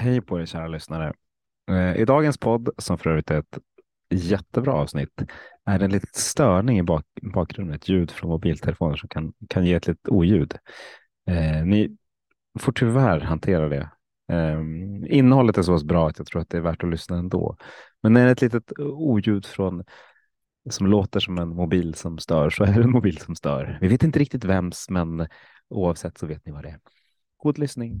Hej på er kära lyssnare. Eh, I dagens podd, som för övrigt är ett jättebra avsnitt, är det en liten störning i bak bakgrunden, ett ljud från mobiltelefoner som kan, kan ge ett litet oljud. Eh, ni får tyvärr hantera det. Eh, innehållet är så pass bra att jag tror att det är värt att lyssna ändå. Men när det är ett litet oljud från som låter som en mobil som stör så är det en mobil som stör. Vi vet inte riktigt vems, men oavsett så vet ni vad det är. God lyssning.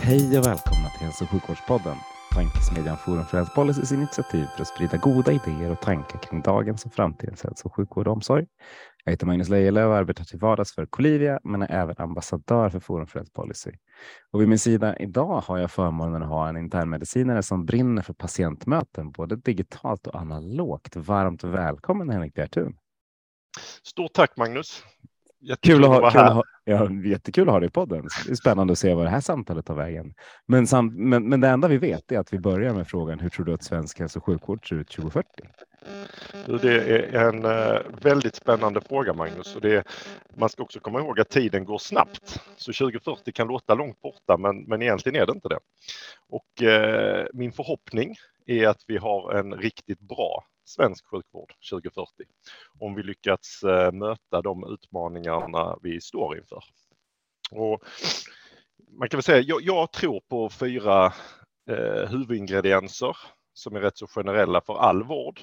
Hej och välkomna till Hälso och sjukvårdspodden, tankesmedjan Forum för Health Policys initiativ för att sprida goda idéer och tankar kring dagens och framtidens hälso och sjukvård och omsorg. Jag heter Magnus Lejelöw och arbetar till vardags för Colivia, men är även ambassadör för Forum för Health Policy. Och vid min sida idag har jag förmånen att ha en internmedicinare som brinner för patientmöten, både digitalt och analogt. Varmt välkommen Henrik Bjertun. Stort tack Magnus. Kul att, ha, kul att ha, ja, jättekul att ha dig i podden. Det är spännande att se vad det här samtalet tar vägen. Men, samt, men, men det enda vi vet är att vi börjar med frågan hur tror du att svensk hälso och sjukvård ser ut 2040? Det är en eh, väldigt spännande fråga Magnus. Och det, man ska också komma ihåg att tiden går snabbt. Så 2040 kan låta långt borta men, men egentligen är det inte det. Och eh, min förhoppning är att vi har en riktigt bra svensk sjukvård 2040 om vi lyckats eh, möta de utmaningarna vi står inför. Och man kan väl säga, jag, jag tror på fyra eh, huvudingredienser som är rätt så generella för all vård.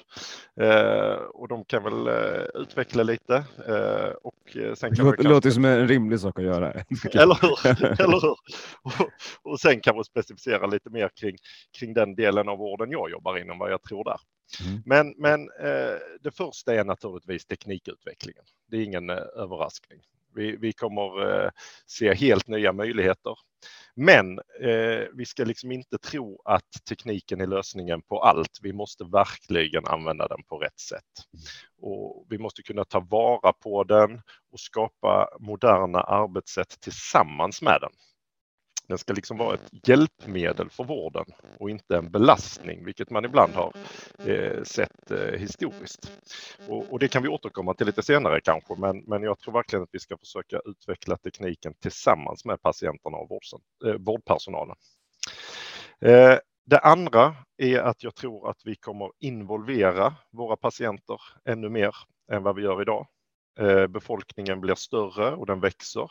Eh, och de kan väl eh, utveckla lite. Eh, och sen kan det låter kanske... som en rimlig sak att göra. eller hur? eller hur? Och, och sen kan vi specificera lite mer kring, kring den delen av vården jag jobbar inom, vad jag tror där. Mm. Men, men eh, det första är naturligtvis teknikutvecklingen. Det är ingen eh, överraskning. Vi, vi kommer eh, se helt nya möjligheter. Men eh, vi ska liksom inte tro att tekniken är lösningen på allt. Vi måste verkligen använda den på rätt sätt. Och vi måste kunna ta vara på den och skapa moderna arbetssätt tillsammans med den. Den ska liksom vara ett hjälpmedel för vården och inte en belastning, vilket man ibland har eh, sett eh, historiskt. Och, och, det kan vi återkomma till lite senare kanske, men, men jag tror verkligen att vi ska försöka utveckla tekniken tillsammans med patienterna och vårdsen, eh, vårdpersonalen. Eh, det andra är att jag tror att vi kommer involvera våra patienter ännu mer än vad vi gör idag. Eh, befolkningen blir större och den växer.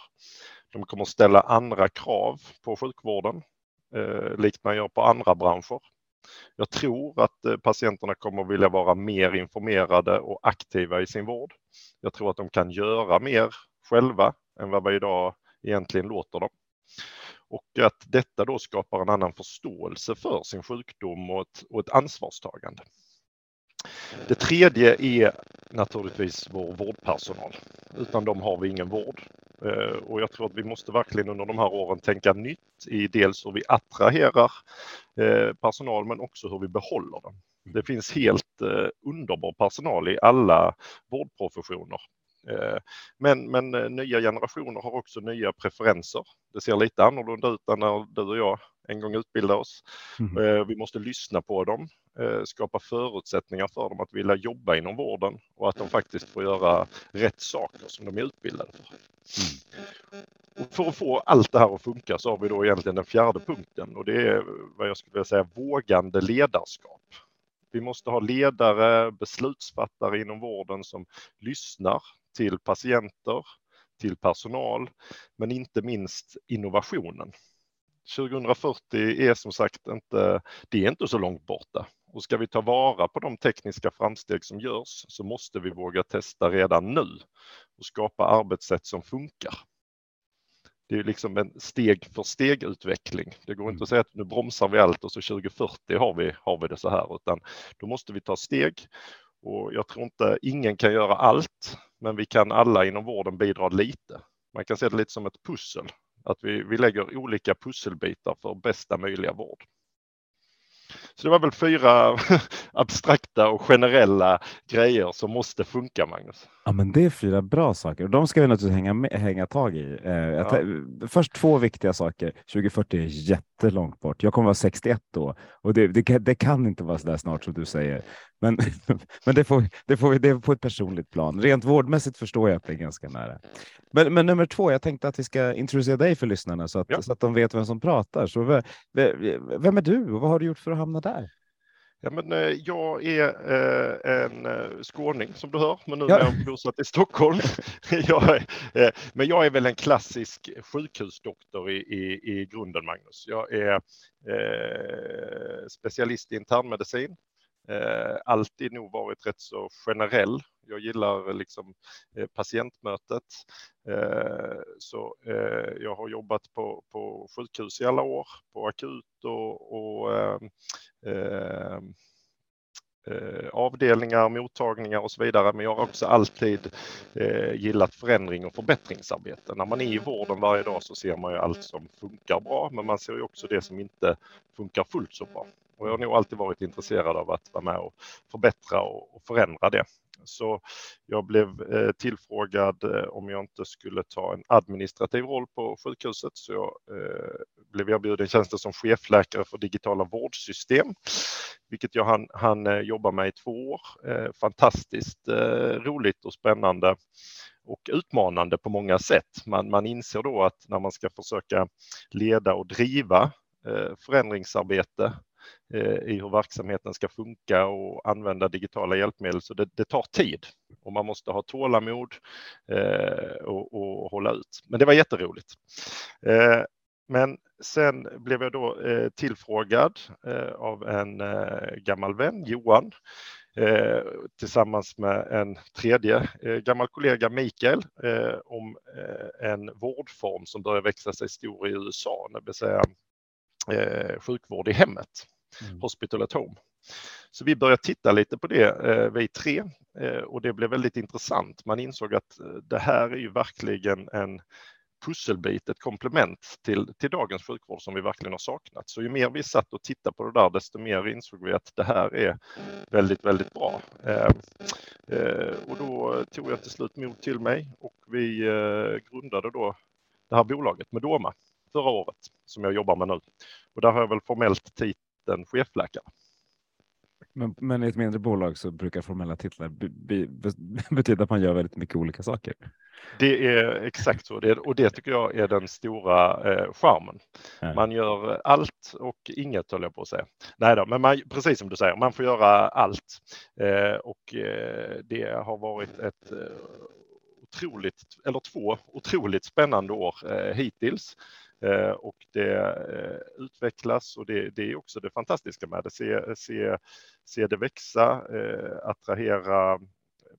De kommer ställa andra krav på sjukvården, eh, likt man gör på andra branscher. Jag tror att eh, patienterna kommer vilja vara mer informerade och aktiva i sin vård. Jag tror att de kan göra mer själva än vad vi idag egentligen låter dem. Och att detta då skapar en annan förståelse för sin sjukdom och ett, och ett ansvarstagande. Det tredje är naturligtvis vår vårdpersonal. Utan dem har vi ingen vård. Eh, och jag tror att vi måste verkligen under de här åren tänka nytt i dels hur vi attraherar eh, personal men också hur vi behåller den. Det finns helt eh, underbar personal i alla vårdprofessioner. Men, men nya generationer har också nya preferenser. Det ser lite annorlunda ut än när du och jag en gång utbilda oss. Mm. Vi måste lyssna på dem, Eh, skapa förutsättningar för dem att vilja jobba inom vården och att de faktiskt får göra rätt saker som de är utbildade för. Mm. Och för att få allt det här att funka så har vi då egentligen den fjärde punkten och det är vad jag skulle vilja säga vågande ledarskap. Vi måste ha ledare, beslutsfattare inom vården som lyssnar till patienter, till personal, men inte minst innovationen. 2040 är som sagt inte, det är inte så långt borta. Och ska vi ta vara på de tekniska framsteg som görs så måste vi våga testa redan nu och skapa arbetssätt som funkar. Det är liksom en steg för steg utveckling. Det går inte att säga att nu bromsar vi allt och så 2040 har vi, har vi det så här, utan då måste vi ta steg. Och jag tror inte ingen kan göra allt, men vi kan alla inom vården bidra lite. Man kan se det lite som ett pussel, att vi, vi lägger olika pusselbitar för bästa möjliga vård. Så det var väl fyra abstrakta och generella grejer som måste funka, Magnus. Ja, men det är fyra bra saker och de ska vi naturligtvis hänga, med, hänga tag i. Eh, ja. Först två viktiga saker. 2040 är jättelångt bort. Jag kommer vara 61 då och det, det, det kan inte vara så där snart som du säger. Men, men det, får, det får vi det är på ett personligt plan. Rent vårdmässigt förstår jag att det är ganska nära. Men, men nummer två, jag tänkte att vi ska introducera dig för lyssnarna så att, ja. så att de vet vem som pratar. Så vem är du och vad har du gjort för att hamna där? Ja, men, eh, jag är eh, en eh, skåning som du hör, men nu ja. är jag bosatt i Stockholm. jag är, men jag är väl en klassisk sjukhusdoktor i, i, i grunden, Magnus. Jag är eh, specialist i internmedicin, eh, alltid nog varit rätt så generell. Jag gillar eh, liksom eh, patientmötet. Eh, så eh, jag har jobbat på, på sjukhus i alla år, på akut och, och eh, ehm, eh, avdelningar, mottagningar och så vidare. Men jag har också alltid eh, gillat förändring och förbättringsarbete. När man är i vården varje dag så ser man ju allt som funkar bra, men man ser ju också det som inte funkar fullt så bra. Och jag har nog alltid varit intresserad av att vara med och förbättra och, förändra det. Så jag blev eh, tillfrågad eh, om jag inte skulle ta en administrativ roll på sjukhuset. Så jag eh, blev erbjuden tjänsten som chefläkare för digitala vårdsystem, vilket jag hann, hann eh, jobba med i två år. Eh, fantastiskt eh, roligt och spännande och utmanande på många sätt. Man, man inser då att när man ska försöka leda och driva förändringsarbete Eh, i hur verksamheten ska funka och använda digitala hjälpmedel. Så det, det tar tid och man måste ha tålamod eh, och, och, hålla ut. Men det var jätteroligt. Eh, men sen blev jag då eh, tillfrågad eh, av en eh, gammal vän, Johan, eh, tillsammans med en tredje eh, gammal kollega, Mikael, om en vårdform som börjar växa sig stor i USA, det vill säga sjukvård i hemmet mm. Hospital at Home. Så vi började titta lite på det, eh, vi tre, eh, och det blev väldigt intressant. Man insåg att eh, det här är ju verkligen en pusselbit, ett komplement till, till dagens sjukvård som vi verkligen har saknat. Så ju mer vi satt och tittade på det där, desto mer insåg vi att det här är väldigt, väldigt bra. Eh, eh, och då tog jag till slut mod till mig och vi eh, grundade då det här bolaget Medoma förra året som jag jobbar med nu. Och där har jag väl formellt titeln en chefläkare. Men, men i ett mindre bolag så brukar formella titlar be, be, betyda att man gör väldigt mycket olika saker. Det är exakt så det, och det tycker jag är den stora eh, charmen. Ja. Man gör allt och inget höll jag på att säga. Nej då, men man, precis som du säger, man får göra allt eh, och eh, det har varit ett eh, otroligt, eller två otroligt spännande år eh, hittills. Eh, och det eh, utvecklas och det, det, är också det fantastiska med det. Se, se, se det växa, eh, attrahera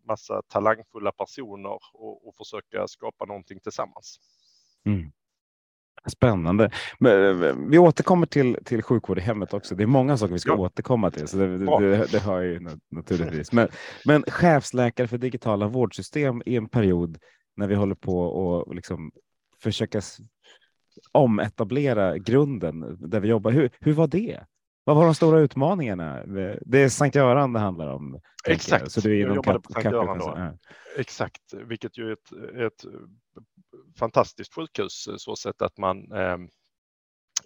massa talangfulla personer och, och försöka skapa någonting tillsammans. Mm. Spännande. Men, vi återkommer till, till sjukvård i hemmet också. Det är många saker vi ska ja. återkomma till, så det, det, det har ju naturligtvis. Men, men chefsläkare för digitala vårdsystem i en period när vi håller på och liksom försöka ometablera grunden där vi jobbar. Hur, hur var det? Vad var de stora utmaningarna? Det är Sankt Göran det handlar om. Exakt, så du är jag jobbade på Sankt Göran då. Ja. Exakt, vilket ju är ett, ett fantastiskt sjukhus så sätt att man eh,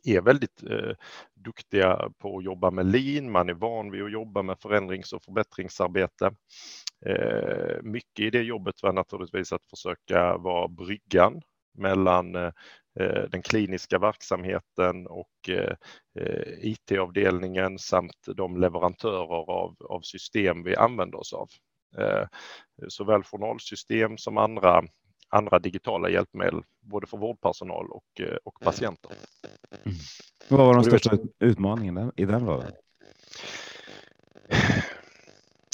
är väldigt eh, duktiga på att jobba med lean, man är van vid att jobba med förändrings och förbättringsarbete. Eh, mycket i det jobbet var naturligtvis att försöka vara bryggan mellan Eh, den kliniska verksamheten och eh, eh, IT-avdelningen samt de leverantörer av, av system vi använder oss av. Såväl journalsystem som andra, andra digitala hjälpmedel, både för vårdpersonal och, och patienter. Mm. Vad var de största utmaningarna i den rollen?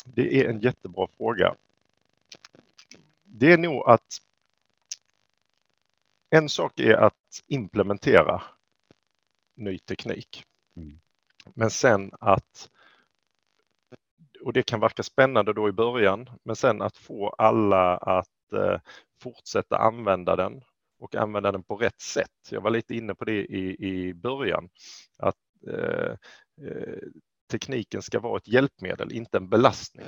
Det är en jättebra fråga. Det är nog att en sak är att implementera ny teknik. Mm. Men sen att, och det kan verka spännande då i början, men sen att få alla att eh, fortsätta använda den och använda den på rätt sätt. Jag var lite inne på det i, i början, att eh, eh tekniken ska vara ett hjälpmedel, inte en belastning.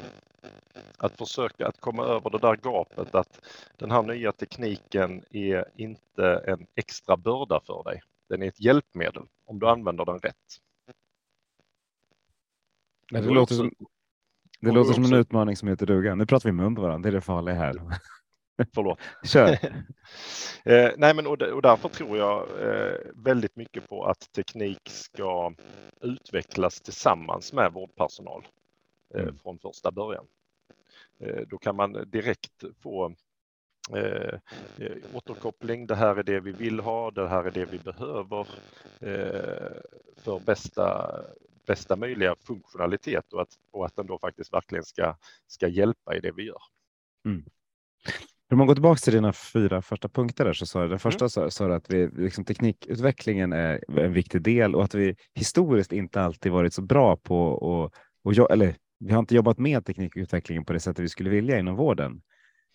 Att försöka att komma över det där gapet att den här nya tekniken är inte en extra börda för dig. Den är ett hjälpmedel om du använder den rätt. det låter som, det låter som en utmaning som heter duga. Nu pratar vi mun på varandra, det är det farliga här. Förlåt. Kör. eh, nej, men och, och därför tror jag eh, väldigt mycket på att teknik ska utvecklas tillsammans med vårdpersonal eh, mm. från första början. Då kan man direkt få eh, återkoppling. Det här är det vi vill ha. Det här är det vi behöver för bästa bästa möjliga funktionalitet och att, och att den då faktiskt verkligen ska, ska hjälpa i det vi gör. Mm. Om man går tillbaka till dina fyra första punkter där så sa du, den första mm. sa, sa du att vi, liksom, teknikutvecklingen är en viktig del och att vi historiskt inte alltid varit så bra på och, och eller vi har inte jobbat med teknikutvecklingen på det sättet vi skulle vilja inom vården.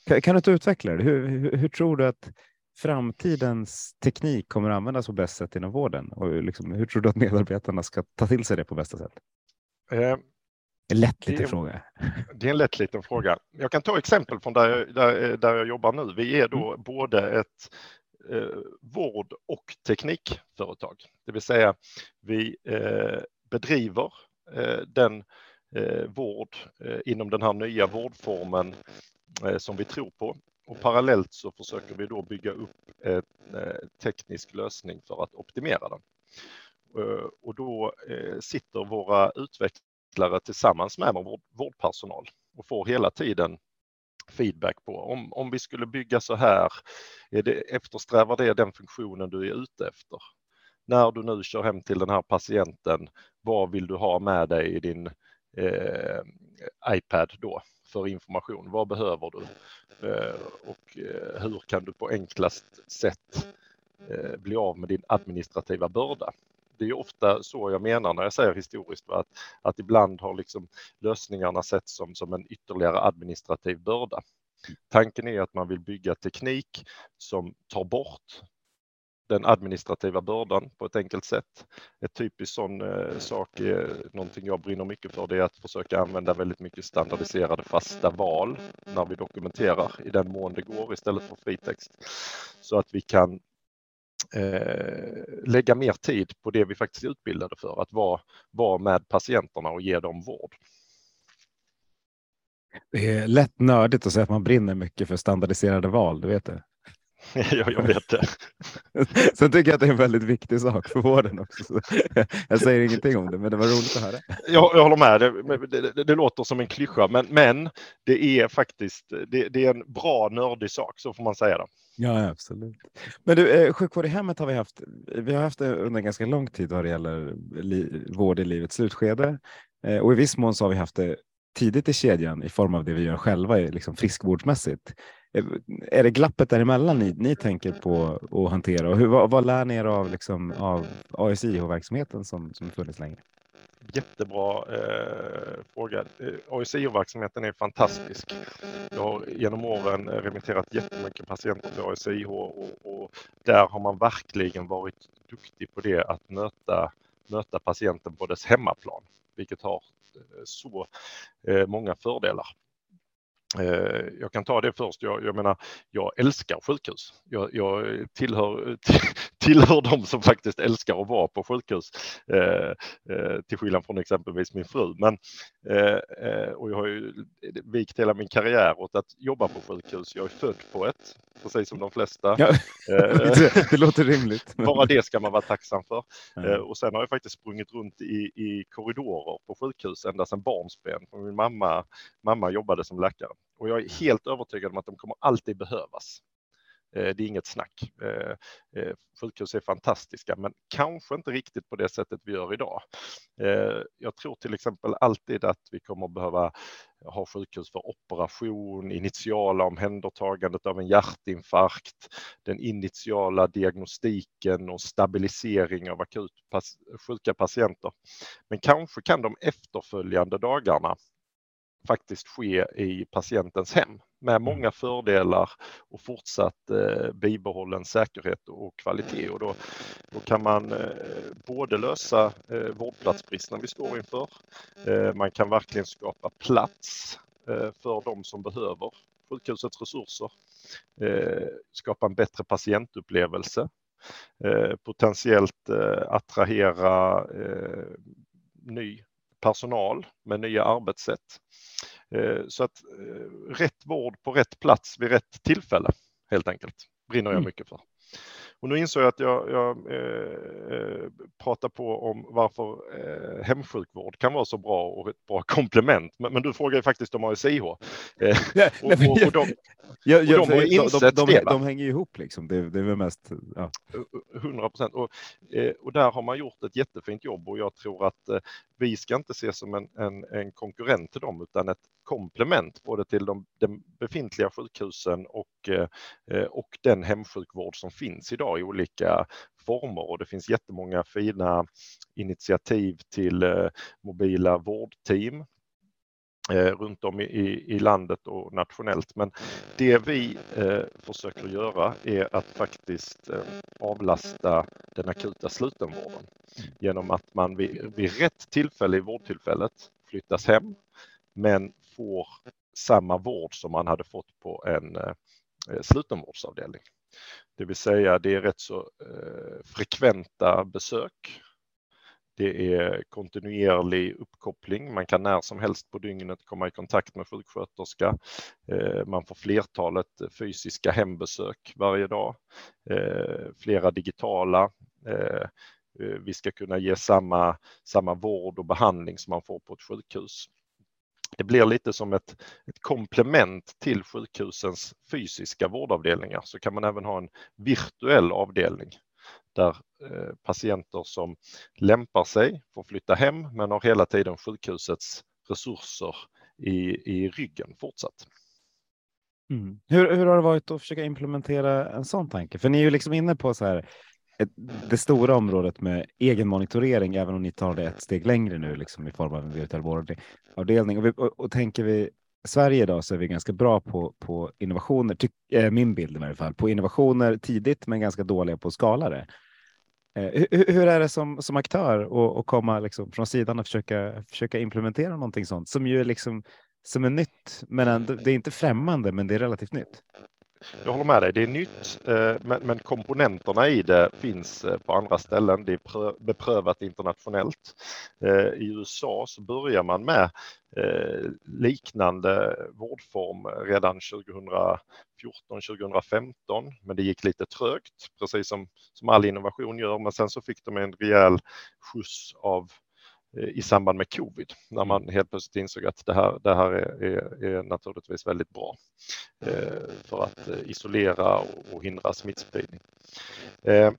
Kan, kan du inte utveckla det? Hur, hur, hur, tror du att framtidens teknik kommer att användas på bästa sätt inom vården? Och liksom, hur tror du att medarbetarna ska ta till sig det på bästa sätt? Eh, en lätt liten fråga. Det är en lätt liten fråga. Jag kan ta exempel från där, jag, där, där jag jobbar nu. Vi är då mm. både ett eh, vård och teknikföretag, det vill säga vi eh, bedriver eh, den eh, vård eh, inom den här nya vårdformen eh, som vi tror på. Och parallellt så försöker vi då bygga upp en teknisk lösning för att optimera den. Och då sitter våra utvecklare utvecklare tillsammans med vår vårdpersonal och får hela tiden feedback på om, om vi skulle bygga så här, är det, eftersträvar det den funktionen du är ute efter? När du nu kör hem till den här patienten, vad vill du ha med dig i din eh, iPad då för information? Vad behöver du? Eh, och eh, hur kan du på enklast sätt eh, bli av med din administrativa börda? Det är ofta så jag menar när jag säger historiskt, att, att ibland har liksom lösningarna setts som, som en ytterligare administrativ börda. Tanken är att man vill bygga teknik som tar bort den administrativa bördan på ett enkelt sätt. Ett typiskt sån eh, sak är någonting jag brinner mycket för, det är att försöka använda väldigt mycket standardiserade fasta val när vi dokumenterar i den mån det går istället för fritext. Så att vi kan eh, lägga mer tid på det vi faktiskt är utbildade för, att vara, vara med patienterna och ge dem vård. Det är lätt nördigt att säga att man brinner mycket för standardiserade val, du vet det? ja, jag vet det. Sen tycker jag att det är en väldigt viktig sak för vården också. Jag säger ingenting om det, men det var roligt att höra. Jag, jag håller med. Det, det, det, det, låter som en klyscha, men, men det är faktiskt det, det, är en bra nördig sak, så får man säga. Det. Ja, absolut. Men du, eh, sjukvård i hemmet har vi haft. Eh, vi har haft det under ganska lång tid vad det gäller li, vård i livets slutskede eh, och i viss mån så har vi haft det tidigt i kedjan i form av det vi gör själva, liksom friskvårdsmässigt. Eh, är det glappet däremellan ni, ni tänker på att hantera och hur, vad, vad lär ni er av, liksom, av ASIH-verksamheten som, som funnits länge? Jättebra eh, fråga. Eh, ASIH-verksamheten är fantastisk. Jag har genom åren eh, remitterat jättemycket patienter till ASIH och, och där har man verkligen varit duktig på det att möta, möta patienten på dess hemmaplan, vilket har eh, så eh, många fördelar. Eh, jag kan ta det först. Jag, jag menar, jag älskar sjukhus. Jag, jag tillhör, tillhör de som faktiskt älskar att vara på sjukhus, eh, eh, till skillnad från exempelvis min fru. Men, eh, och jag har ju vikt hela min karriär åt att jobba på sjukhus. Jag är född på ett, precis som de flesta. Ja, det, det låter rimligt. Bara det ska man vara tacksam för. Ja. Och sen har jag faktiskt sprungit runt i, i korridorer på sjukhus ända sedan barnsben. Min mamma, mamma jobbade som läkare och jag är helt övertygad om att de kommer alltid behövas. Eh, det är inget snack. Eh, eh, sjukhus är fantastiska, men kanske inte riktigt på det sättet vi gör idag. Jag tror till exempel alltid att vi kommer behöva ha sjukhus för operation, initiala omhändertagandet av en hjärtinfarkt, den initiala diagnostiken och stabilisering av akut sjuka patienter. Men kanske kan de efterföljande dagarna faktiskt ske i patientens hem med mm. många fördelar och fortsatt eh, bibehållen säkerhet och kvalitet. Och då, då kan man eh, både lösa eh, vårdplatsbristen vi står inför. Eh, man kan verkligen skapa plats eh, för de som behöver sjukhusets resurser. Eh, skapa en bättre patientupplevelse. Eh, potentiellt attrahera ny personal med nya arbetssätt. Eh, så att eh, rätt vård på rätt plats vid rätt tillfälle helt enkelt brinner jag mm. mycket för. Och nu insåg jag att jag, jag eh, pratar på om varför eh, hemsjukvård kan vara så bra och ett bra komplement. Men, men du frågar ju faktiskt om ASIH. Eh, och, och, och, de, Ja, ja, de har insett de, de, det. De hänger ihop liksom. Det, det är väl mest. Ja. 100 procent. Och, eh, och där har man gjort ett jättefint jobb och jag tror att eh, vi ska inte ses som en, en, en, konkurrent till dem utan ett komplement både till de, de befintliga sjukhusen och, eh, och den hemsjukvård som finns idag i olika former och det finns jättemånga fina initiativ till mobila vårdteam Eh, runt om i, i landet och nationellt. Men det vi eh, försöker göra är att faktiskt eh, avlasta den akuta slutenvården genom att man vid, vid rätt tillfälle i vårdtillfället flyttas hem men får samma vård som man hade fått på en eh, slutenvårdsavdelning. Det vill säga det är rätt så eh, frekventa besök det är kontinuerlig uppkoppling. Man kan när som helst på dygnet komma i kontakt med sjuksköterska. Eh, man får flertalet eh, fysiska hembesök varje dag, eh, flera digitala. Vi ska kunna ge samma, samma vård och behandling som man får på ett sjukhus. Det blir lite som ett, ett komplement till sjukhusens fysiska vårdavdelningar så kan man även ha en virtuell avdelning där eh, patienter som lämpar sig får flytta hem men har hela tiden sjukhusets resurser i, i ryggen fortsatt. Mm. Hur, hur har det varit att försöka implementera en sån tanke? För ni är ju liksom inne på så här det stora området med egen monitorering, även om ni tar det ett steg längre nu liksom i form av en virtuell vårdavdelning. Och, och, och tänker vi Sverige idag så är vi ganska bra på, på innovationer, tyck, eh, min bild i varje fall, på innovationer tidigt men ganska dåliga på att skala det. Eh, hur, hur, är det som, som aktör att komma liksom från sidan och försöka, försöka implementera någonting sånt som ju är liksom som är nytt, men ändå, det är inte främmande, men det är relativt nytt. Jag håller med dig, det är nytt, eh, men komponenterna i det finns eh, på andra ställen. Det är beprövat internationellt. Eh, I USA så börjar man med Eh, liknande vårdform redan 2014-2015, men det gick lite trögt, precis som, som all innovation gör. Men sen så fick de en rejäl skjuts av eh, i samband med covid när man helt plötsligt insåg att det här, det här är, är, är naturligtvis väldigt bra eh, för att eh, isolera och, och hindra smittspridning. Eh,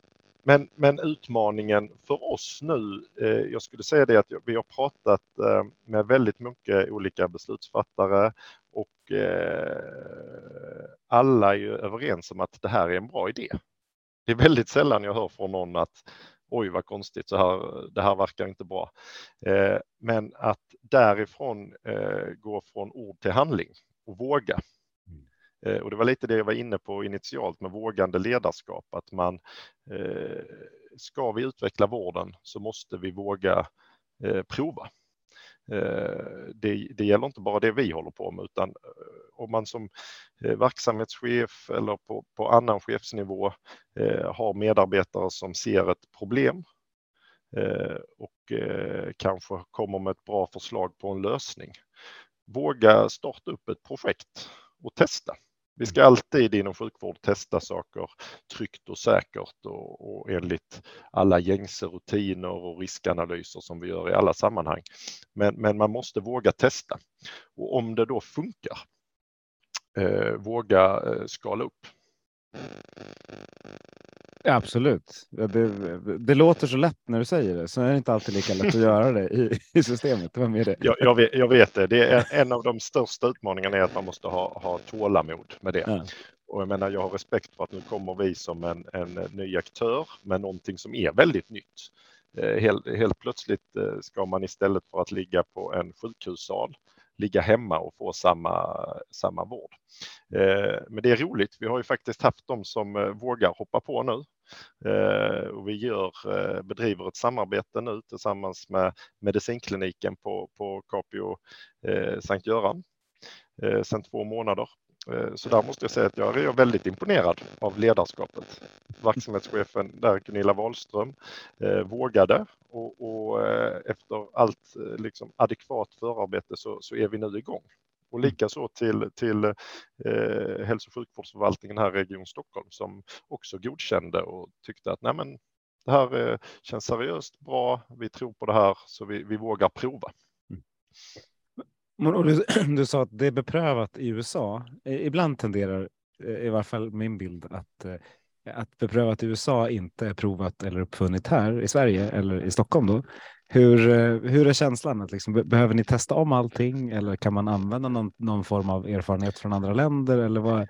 men, men, utmaningen för oss nu, eh, jag skulle säga det att vi har pratat eh, med väldigt mycket olika beslutsfattare och eh, alla är ju överens om att det här är en bra idé. Det är väldigt sällan jag hör från någon att oj vad konstigt, så här, det här verkar inte bra. Eh, men att därifrån eh, gå från ord till handling och våga. Eh, och det var lite det jag var inne på initialt med vågande ledarskap, att man eh, ska vi utveckla vården så måste vi våga eh, prova. Eh, det, det gäller inte bara det vi håller på med utan eh, om man som eh, verksamhetschef eller på, på annan chefsnivå eh, har medarbetare som ser ett problem och kanske kommer med ett bra förslag på en lösning. Våga starta upp ett projekt och testa. Vi ska alltid inom sjukvård testa saker tryggt och säkert och, och enligt alla gängse rutiner och riskanalyser som vi gör i alla sammanhang. Men, men man måste våga testa och om det då funkar, eh, våga eh, skala upp. Absolut. Det, det, låter så lätt när du säger det, så är det inte alltid lika lätt att göra det i, i systemet. Var med det. Jag, jag, vet, jag vet det. det är en av de största utmaningarna är att man måste ha, ha tålamod med det. Ja. Och jag menar, jag har respekt för att nu kommer vi som en, en ny aktör med någonting som är väldigt nytt. Eh, helt, helt plötsligt eh, ska man istället för att ligga på en sjukhussal ligga hemma och få samma, samma vård. Eh, men det är roligt. Vi har ju faktiskt haft de som eh, vågar hoppa på nu eh, och vi gör, bedriver ett samarbete nu tillsammans med medicinkliniken på, på Capio Sankt Göran sedan två månader så där måste jag säga att jag är väldigt imponerad av ledarskapet. Verksamhetschefen där, Gunilla Wahlström, eh, vågade och, och eh, efter allt liksom, adekvat förarbete så, så är vi nu igång. Och mm. likaså till, till eh, hälso och sjukvårdsförvaltningen här i Region Stockholm som också godkände och tyckte att nej men, det här eh, känns seriöst bra, vi tror på det här så vi, vi vågar prova. Mm. Du, du, sa att det är beprövat i USA. Ibland tenderar, eh, i varje fall min bild, att, eh, att beprövat i USA inte är provat eller uppfunnit här i Sverige eller i Stockholm. Då. Hur, eh, hur är känslan? Att liksom, behöver ni testa om allting eller kan man använda någon, någon form av erfarenhet från andra länder? Eller vad,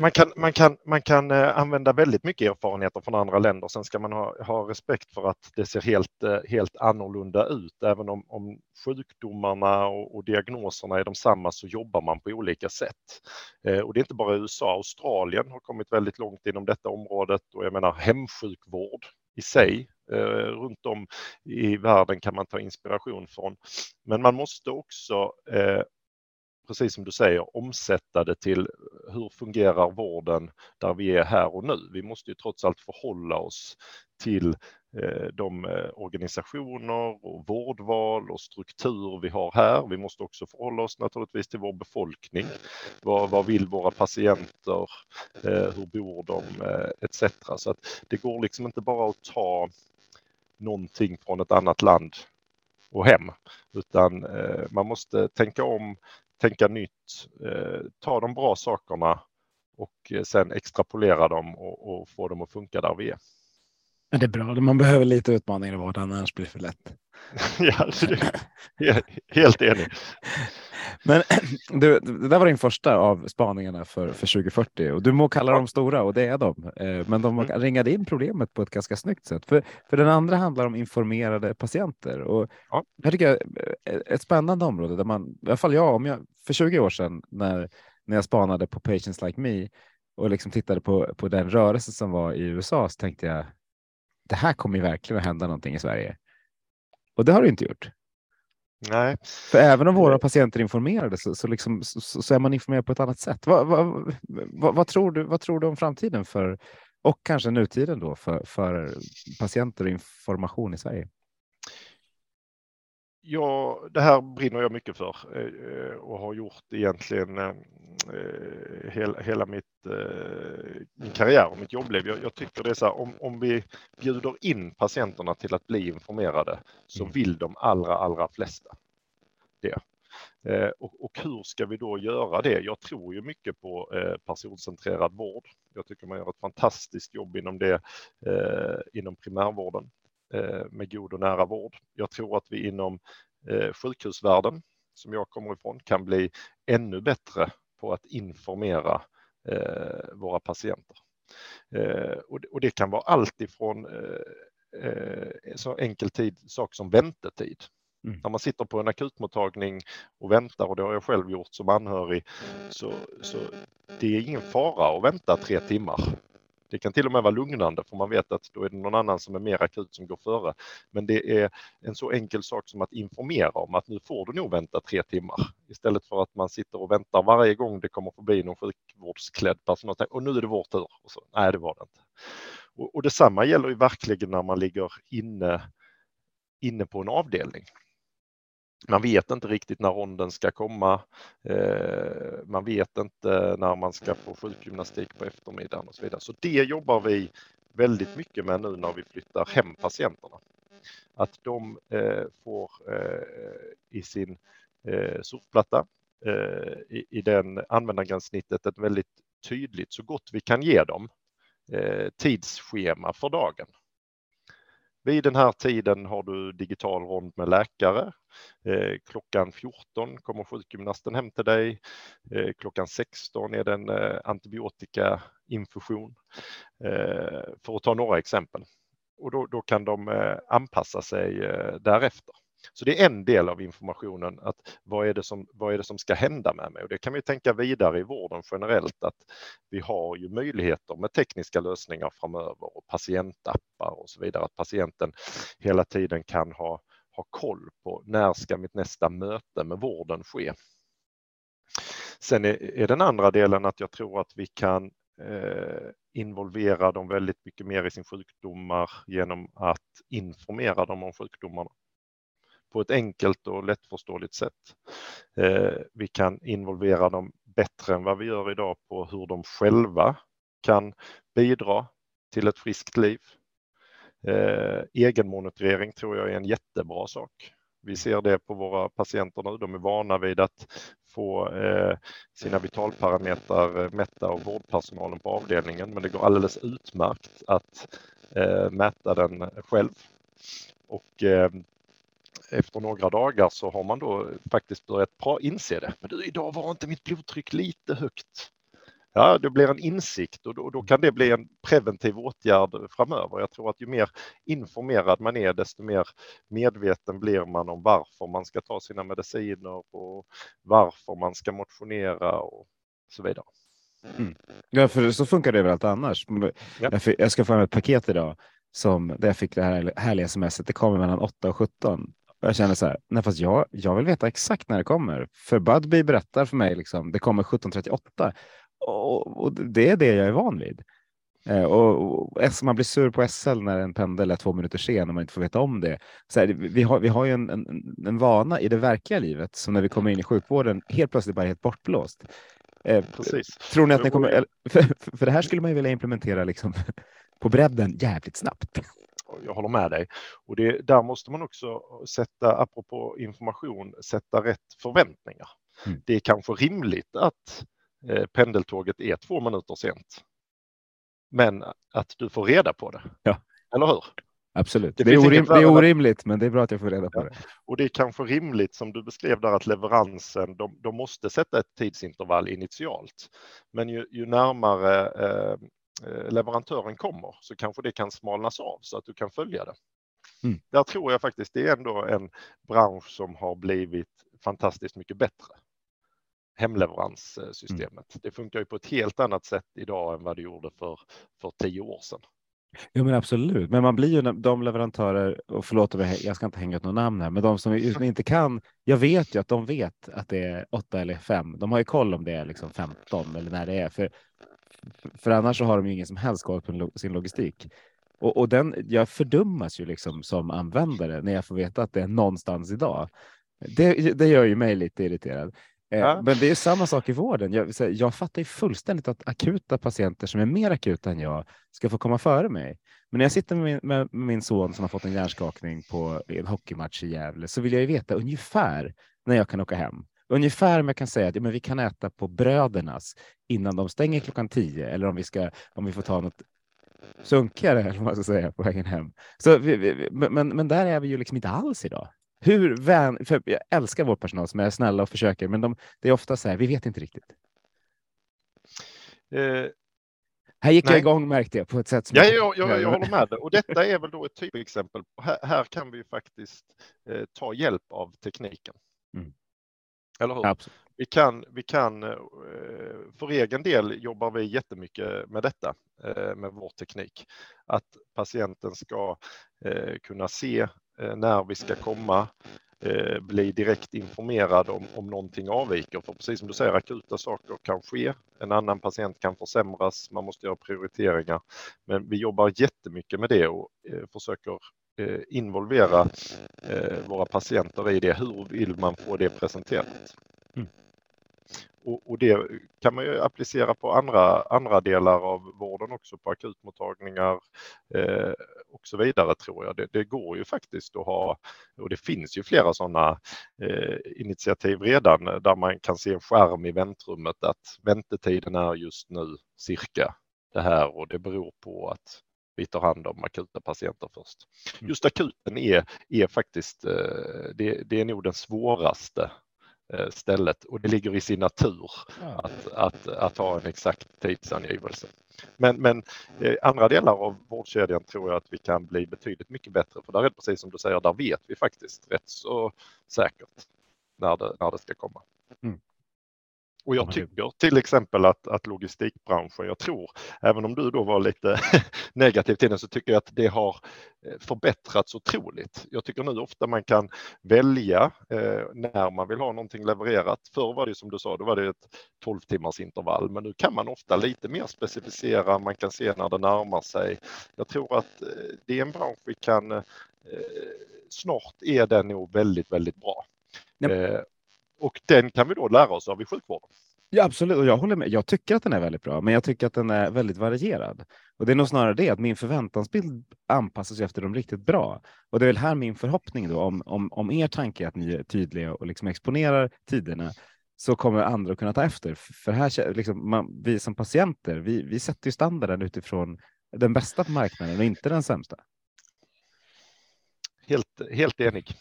man kan, man, kan, man kan eh, använda väldigt mycket erfarenheter från andra länder. Sen ska man ha, ha respekt för att det ser helt, eh, helt annorlunda ut. Även om, om sjukdomarna och, och diagnoserna är de samma så jobbar man på olika sätt. Eh, och det är inte bara USA, Australien har kommit väldigt långt inom detta området och jag menar hemsjukvård i sig eh, runt om i världen kan man ta inspiration från. Men man måste också eh, precis som du säger, omsätta det till hur fungerar vården där vi är här och nu. Vi måste ju trots allt förhålla oss till eh, de eh, organisationer och vårdval och struktur vi har här. Vi måste också förhålla oss naturligtvis till vår befolkning. Vad, vad vill våra patienter? Eh, hur bor de? Etc. Så att det går liksom inte bara att ta någonting från ett annat land och hem, utan man måste tänka om tänka nytt, eh, ta de bra sakerna och eh, sen extrapolera dem och, och, få dem att funka där vi är. Det är bra, man behöver lite utmaningar i vardagen, annars blir det för lätt. ja, helt enig. Men du, det där var din första av spaningarna för, för 2040 och du må kalla dem stora och det är de. Eh, men de mm. ringade in problemet på ett ganska snyggt sätt. För, för den andra handlar om informerade patienter och ja. jag tycker jag, eh, ett spännande område där man, i alla fall jag, om jag för 20 år sedan när, när jag spanade på Patients Like Me och liksom tittade på, på den rörelse som var i USA så tänkte jag det här kommer ju verkligen att hända någonting i Sverige. Och det har det inte gjort. Nej. För även om våra patienter är informerade så, så, liksom, så, så är man informerad på ett annat sätt. Vad, vad, vad, vad, tror du, vad tror du om framtiden för, och kanske nutiden då för, för patienter och information i Sverige? Ja, det här brinner jag mycket för eh, och har gjort egentligen eh, hela, hela mitt, eh, min karriär och mitt jobbliv. Jag, jag tycker det är så här, om, om vi bjuder in patienterna till att bli informerade så mm. vill de allra, allra flesta det. Och, och, hur ska vi då göra det? Jag tror ju mycket på personcentrerad vård. Jag tycker man gör ett fantastiskt jobb inom det inom primärvården. Eh, med god och nära vård. Jag tror att vi inom eh, sjukhusvärlden, som jag kommer ifrån, kan bli ännu bättre på att informera eh, våra patienter. Och det kan vara allt ifrån så enkel tid, sak som väntetid. Mm. När man sitter på en akutmottagning och väntar, och det har jag själv gjort som anhörig, så, så det är ingen fara att vänta tre timmar. Det kan till och med vara lugnande för man vet att då är det någon annan som är mer akut som går före. Men det är en så enkel sak som att informera om att nu får du nog vänta tre timmar istället för att man sitter och väntar varje gång det kommer förbi någon sjukvårdsklädd personal och nu är det vår tur. Och så, Nej, det var det inte. Och, och detsamma gäller ju verkligen när man ligger inne, inne på en avdelning. Man vet inte riktigt när ronden ska komma. Eh, man vet inte när man ska få sjukgymnastik på eftermiddagen och så vidare. Så det jobbar vi väldigt mycket med nu när vi flyttar hem patienterna. Att de eh, får eh, i sin surfplatta i, i den användargränssnittet ett väldigt tydligt, så gott vi kan ge dem, tidsschema för dagen. Vid den här tiden har du digital rond med läkare. Eh, klockan 14 kommer sjukgymnasten hem till dig. Eh, klockan 16 är det en eh, antibiotikainfusion. Eh, för att ta några exempel. Och då, då kan de eh, anpassa sig eh, därefter. Så det är en del av informationen, att vad är, det som, vad är det som ska hända med mig? Och det kan vi tänka vidare i vården generellt, att vi har ju möjligheter med tekniska lösningar framöver och patientappar och så vidare, att patienten hela tiden kan ha, ha koll på när ska mitt nästa möte med vården ske? Sen är, är den andra delen att jag tror att vi kan eh, involvera dem väldigt mycket mer i sin sjukdomar genom att informera dem om sjukdomarna på ett enkelt och lättförståeligt sätt. Eh, vi kan involvera dem bättre än vad vi gör idag på hur de själva kan bidra till ett friskt liv. Eh, egenmonitorering tror jag är en jättebra sak. Vi ser det på våra patienter nu. De är vana vid att få eh, sina vitalparametrar mätta av vårdpersonalen på avdelningen, men det går alldeles utmärkt att eh, mäta den själv. Och eh, efter några dagar så har man då faktiskt börjat inse det. Men du, idag var inte mitt blodtryck lite högt. Ja, det blir en insikt och då, då, kan det bli en preventiv åtgärd framöver. Jag tror att ju mer informerad man är, desto mer medveten blir man om varför man ska ta sina mediciner och varför man ska motionera och så vidare. Mm. Ja, för så funkar det överallt annars. Ja. Jag ska få hem ett paket idag som där jag fick det här härliga smset. Det kommer mellan 8 och 17 jag känner så här, nej fast jag, jag vill veta exakt när det kommer. För Budbee berättar för mig liksom, det kommer 17.38 och, och det är det jag är van vid. Eh, och, och, man blir sur på SL när en pendel är två minuter sen och man inte får veta om det. Så här, vi, har, vi har ju en, en, en, vana i det verkliga livet som när vi kommer in i sjukvården helt plötsligt bara är helt bortblåst. Eh. Tror ni att ni kommer, för, för det här skulle man ju vilja implementera liksom på bredden jävligt snabbt jag håller med dig. Och det, där måste man också sätta, apropå information, sätta rätt förväntningar. Mm. Det är kanske rimligt att eh, pendeltåget är två minuter sent. Men att du får reda på det. Ja. Eller hur? Absolut. Det, det, är, orim det är, orimligt, men det är bra att jag får reda på ja. det. Och det är kanske rimligt som du beskrev där att leveransen, de, de måste sätta ett tidsintervall initialt. Men ju, ju närmare eh, leverantören kommer så kanske det kan smalnas av så att du kan följa det. Mm. Där tror jag faktiskt det är ändå en bransch som har blivit fantastiskt mycket bättre. Hemleveranssystemet. Mm. Det funkar ju på ett helt annat sätt idag än vad det gjorde för, för tio år sedan. Jo, men absolut. Men man blir ju de leverantörer, och förlåt mig, jag ska inte hänga ut något namn här, men de som inte kan. Jag vet ju att de vet att det är åtta eller fem. De har ju koll om det är liksom 15 eller när det är, för för annars så har de ju ingen som helst koll på sin logistik. Och, och den, jag fördummas ju liksom som användare när jag får veta att det är någonstans idag. Det, det gör ju mig lite irriterad. Eh, ja. Men det är samma sak i vården. Jag, jag fattar ju fullständigt att akuta patienter som är mer akuta än jag ska få komma före mig. Men när jag sitter med min, med min son som har fått en hjärnskakning på en hockeymatch i Gävle så vill jag ju veta ungefär när jag kan åka hem. Ungefär om jag kan säga att ja, men vi kan äta på brödernas innan de stänger klockan tio eller om vi ska om vi får ta något sunkigare eller vad man ska säga på vägen hem. Så vi, vi, men, men där är vi ju liksom inte alls idag. Hur vän, för jag älskar vår personal som är snälla och försöker, men de, det är ofta så här, vi vet inte riktigt. Eh, här gick nej. jag igång märkte jag på ett sätt. Som ja, jag, jag, jag håller med. Och detta är väl då ett typexempel. Här, här kan vi faktiskt eh, ta hjälp av tekniken. Mm. Eller hur? Absolut. Vi kan, vi kan, eh, för egen del jobbar vi jättemycket med detta, eh, med vår teknik. Att patienten ska eh, kunna se när vi ska komma, bli direkt informerad om, om någonting avviker. För precis som du säger, akuta saker kan ske. En annan patient kan försämras, man måste göra prioriteringar. Men vi jobbar jättemycket med det och försöker involvera eh, våra patienter i det. Hur vill man få det presenterat? Mm. Och, och, det kan man ju applicera på andra, andra delar av vården också, på akutmottagningar eh, och så vidare tror jag. Det, det, går ju faktiskt att ha, och det finns ju flera sådana eh, initiativ redan, där man kan se en skärm i väntrummet att väntetiden är just nu cirka det här och det beror på att vi tar hand om akuta patienter först. Mm. Just akuten är, är faktiskt, eh, det, det är nog den svåraste eh, stället och det ligger i sin natur att, att, att ha en exakt tidsangivelse. Men, men eh, andra delar av vårdkedjan tror jag att vi kan bli betydligt mycket bättre för där är det precis som du säger, där vet vi faktiskt rätt så säkert när det, när det ska komma. Mm. Och jag tycker till exempel att, att logistikbranschen, jag tror, även om du då var lite negativ till den, så tycker jag att det har eh, förbättrats otroligt. Jag tycker nu ofta man kan välja eh, när man vill ha någonting levererat. Förr var det som du sa, då var det ett 12 timmars intervall, men nu kan man ofta lite mer specificera, man kan se när det närmar sig. Jag tror att eh, det är en bransch vi kan, eh, snart är den nog väldigt, väldigt bra. Ja. Och den kan vi då lära oss av i sjukvården. Ja, absolut, och jag håller med. Jag tycker att den är väldigt bra, men jag tycker att den är väldigt varierad. Och det är nog snarare det att min förväntansbild anpassas efter de riktigt bra. Och det är väl här min förhoppning då om, om, om er tanke är att ni är tydliga och liksom exponerar tiderna så kommer andra att kunna ta efter. För här, liksom, man, vi som patienter, vi, vi sätter ju standarden utifrån den bästa på marknaden och inte den sämsta. Helt, helt enig.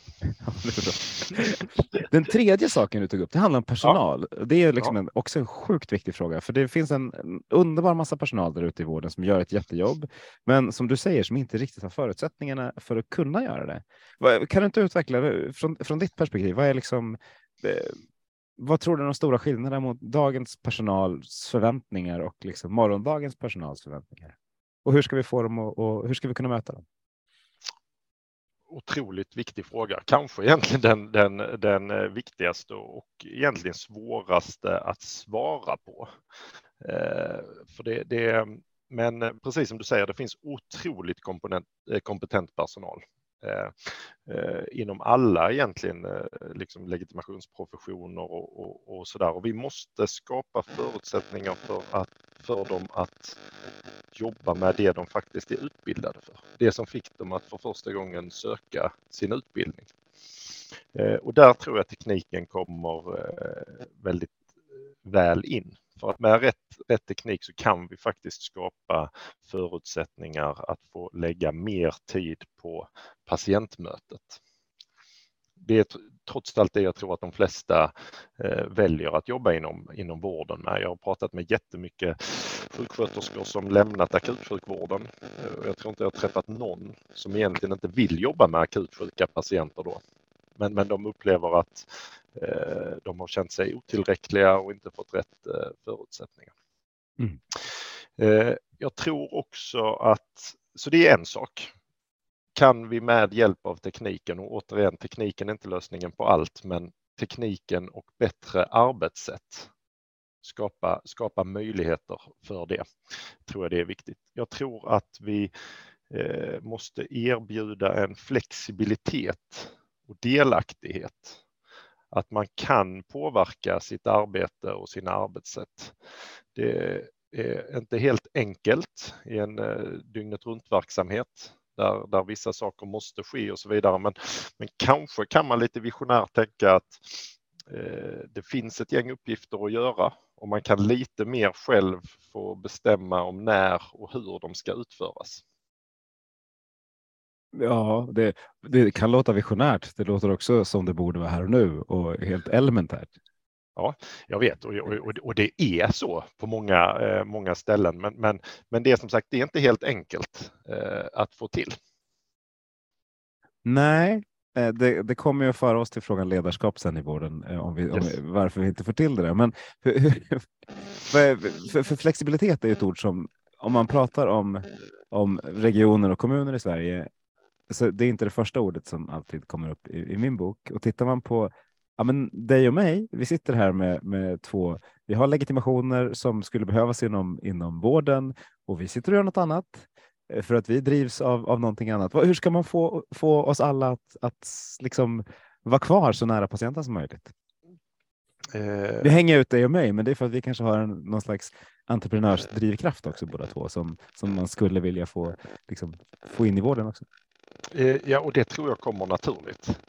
Den tredje saken du tog upp, det handlar om personal. Ja. Det är liksom ja. en, också en sjukt viktig fråga, för det finns en underbar massa personal där ute i vården som gör ett jättejobb, men som du säger, som inte riktigt har förutsättningarna för att kunna göra det. Kan du inte utveckla från, från ditt perspektiv? Vad är liksom eh, vad tror du är de stora skillnaderna mot dagens personals förväntningar och liksom morgondagens personals förväntningar? Och hur ska vi få dem och, och hur ska vi kunna möta dem? Otroligt viktig fråga, kanske egentligen den, den, den eh, viktigaste och egentligen svåraste att svara på. Eh, för det, det, men eh, precis som du säger, det finns otroligt komponent, kompetent personal. Eh, eh, inom alla egentligen eh, liksom legitimationsprofessioner och, och, och sådär. Och vi måste skapa förutsättningar för, att, för dem att jobba med det de faktiskt är utbildade för. Det som fick dem att för första gången söka sin utbildning. Eh, och där tror jag tekniken kommer eh, väldigt väl in. För att med rätt, rätt teknik så kan vi faktiskt skapa förutsättningar att få lägga mer tid på patientmötet. Det är trots allt det jag tror att de flesta eh, väljer att jobba inom, inom vården med. Jag har pratat med jättemycket sjuksköterskor som lämnat akutsjukvården. Eh, jag tror inte jag har träffat någon som egentligen inte vill jobba med akutsjuka patienter då. Men, men de upplever att de har känt sig otillräckliga och inte fått rätt eh, förutsättningar. Mm. Eh, jag tror också att, så det är en sak. Kan vi med hjälp av tekniken, och återigen tekniken är inte lösningen på allt, men tekniken och bättre arbetssätt skapa, skapa möjligheter för det. Tror jag det är viktigt. Jag tror att vi eh, måste erbjuda en flexibilitet och delaktighet. Att man kan påverka sitt arbete och sina arbetssätt. Det är inte helt enkelt i en eh, dygnet runt verksamhet där, där vissa saker måste ske och så vidare. Men, men kanske kan man lite visionärt tänka att eh, det finns ett gäng uppgifter att göra och man kan lite mer själv få bestämma om när och hur de ska utföras. Ja, det, det, kan låta visionärt. Det låter också som det borde vara här och nu och helt elementärt. Ja, jag vet och, och, och det är så på många, eh, många ställen. Men, men, men det är som sagt, det är inte helt enkelt eh, att få till. Nej, eh, det, det kommer ju att föra oss till frågan ledarskap sen i vården, om vi, yes. om varför vi inte får till det. Där. Men för, för, för, flexibilitet är ett ord som, om man pratar om, om regioner och kommuner i Sverige, så det är inte det första ordet som alltid kommer upp i, i min bok. Och tittar man på ja, men dig och mig, vi sitter här med, med två, vi har legitimationer som skulle behövas inom, inom vården och vi sitter och gör något annat eh, för att vi drivs av, av någonting annat. Hur ska man få, få oss alla att, att liksom vara kvar så nära patienten som möjligt? Eh... Vi hänger ut dig och mig, men det är för att vi kanske har en, någon slags entreprenörsdrivkraft också båda två som, som man skulle vilja få, liksom, få in i vården också. Eh, ja, och det tror jag kommer naturligt.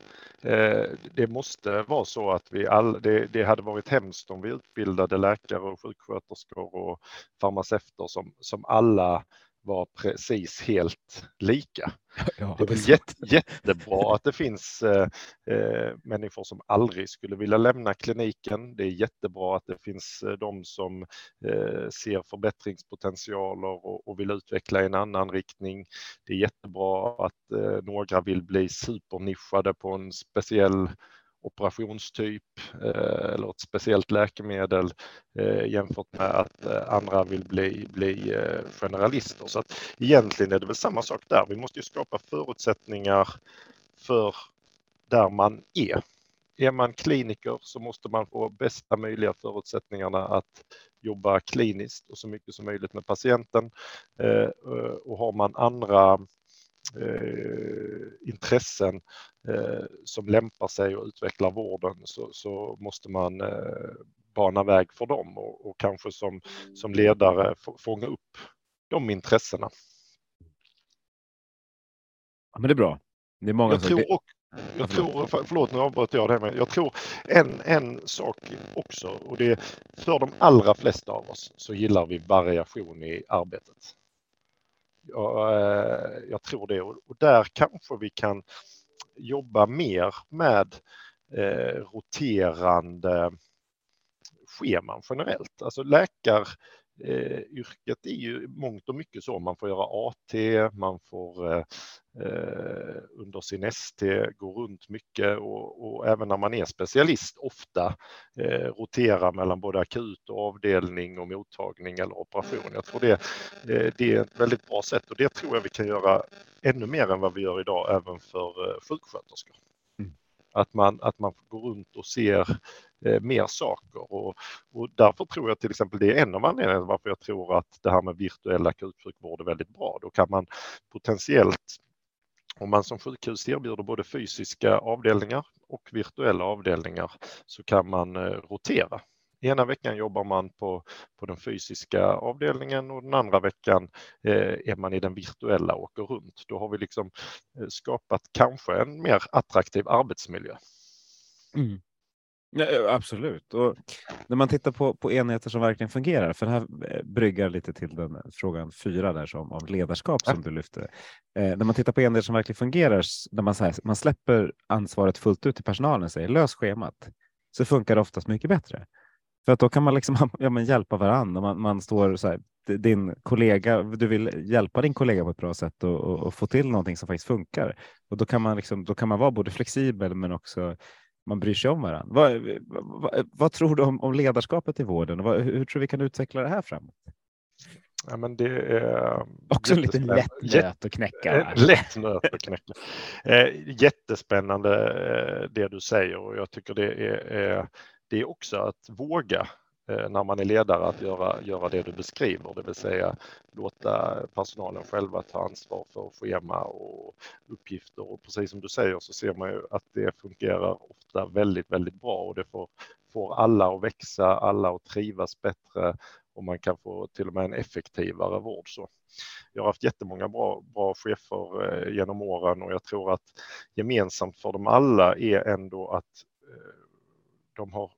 Eh, det måste vara så att vi all, det, det hade varit hemskt om vi utbildade läkare och sjuksköterskor och farmaceuter som, som alla vara precis helt lika. Ja, det är väl jätte, jättebra att det finns eh, eh, människor som aldrig skulle vilja lämna kliniken. Det är jättebra att det finns eh, de som eh, ser förbättringspotentialer och, och, vill utveckla i en annan riktning. Det är jättebra att eh, några vill bli supernischade på en speciell operationstyp eh, eller ett speciellt läkemedel eh, jämfört med att eh, andra vill bli, bli generalister. Så att egentligen är det väl samma sak där. Vi måste ju skapa förutsättningar för där man är. Är man kliniker så måste man få bästa möjliga förutsättningarna att jobba kliniskt och så mycket som möjligt med patienten. Och har man andra intressen eh, som lämpar sig och utvecklar vården så, så måste man eh, bana väg för dem och, och kanske som, som ledare fånga upp de intressena. Ja, men det är bra. Det är många jag tror, och, jag tror, förlåt nu avbröt jag det, men jag tror en, en sak också och det är för de allra flesta av oss så gillar vi variation i arbetet. Jag, eh, jag tror det och där kanske vi kan jobba mer med eh, roterande scheman generellt. Alltså läkaryrket eh, är ju mångt och mycket så. Man får göra AT, man får eh, under sin ST gå runt mycket och, och, även när man är specialist ofta eh, rotera mellan både akut och avdelning och mottagning eller operation. Jag tror det, eh, det är ett väldigt bra sätt och det tror jag vi kan göra ännu mer än vad vi gör idag även för eh, sjuksköterskor. Mm. Att man, att man går runt och ser Eh, mer saker och, och därför tror jag till exempel det är en av anledningarna varför jag tror att det här med virtuell akutsjukvård är väldigt bra. Då kan man potentiellt om man som sjukhus erbjuder både fysiska avdelningar och virtuella avdelningar så kan man eh, rotera. Ena veckan jobbar man på, på den fysiska avdelningen och den andra veckan eh, är man i den virtuella och åker runt. Då har vi liksom eh, skapat kanske en mer attraktiv arbetsmiljö. Mm. Ja, absolut. Och när man tittar på, på enheter som verkligen fungerar, för det här eh, bryggar lite till den frågan fyra där som av ledarskap som du lyfte. Eh, när man tittar på enheter som verkligen fungerar, när man, här, man släpper ansvaret fullt ut till personalen och säger lös schemat, så funkar det oftast mycket bättre. För att då kan man liksom ja, men hjälpa varandra. Man, man står så här, din kollega, du vill hjälpa din kollega på ett bra sätt och, och, och, få till någonting som faktiskt funkar. Och då kan man liksom, då kan man vara både flexibel men också man bryr sig om varandra. Vad, vad, vad tror du om, om, ledarskapet i vården? Vad, hur tror du vi kan utveckla det här framåt? Ja, men det är också en liten lätt nöt att knäcka. Lätt nöt att knäcka. Eh, jättespännande eh, det du säger och jag tycker det är, det är också att våga Eh, Eh, när man är ledare att göra, göra det du beskriver, det vill säga låta personalen själva ta ansvar för schema och uppgifter. Och precis som du säger så ser man ju att det fungerar ofta väldigt, väldigt bra och det får, får alla att växa, alla att trivas bättre och man kan få till och med en effektivare vård. Så jag har haft jättemånga bra, bra chefer eh, genom åren och jag tror att gemensamt för dem alla är ändå att eh, de har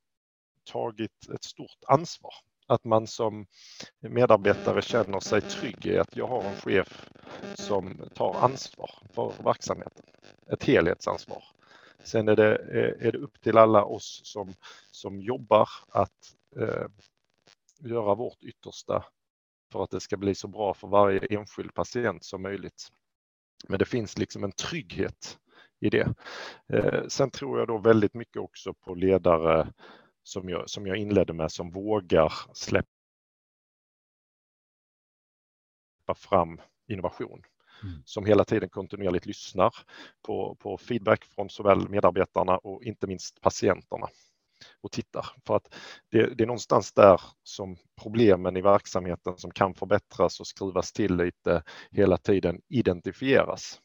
tagit ett stort ansvar. Att man som medarbetare känner sig trygg i att jag har en chef som tar ansvar för verksamheten. Ett helhetsansvar. Sen är det, eh, är det upp till alla oss som, som jobbar att eh, göra vårt yttersta för att det ska bli så bra för varje enskild patient som möjligt. Men det finns liksom en trygghet i det. Eh, sen tror jag då väldigt mycket också på ledare som jag, som jag inledde med som vågar släppa fram innovation. Mm. Som hela tiden kontinuerligt lyssnar på, på feedback från såväl medarbetarna och inte minst patienterna och tittar. För att det, det, är någonstans där som problemen i verksamheten som kan förbättras och skruvas till lite hela tiden identifieras.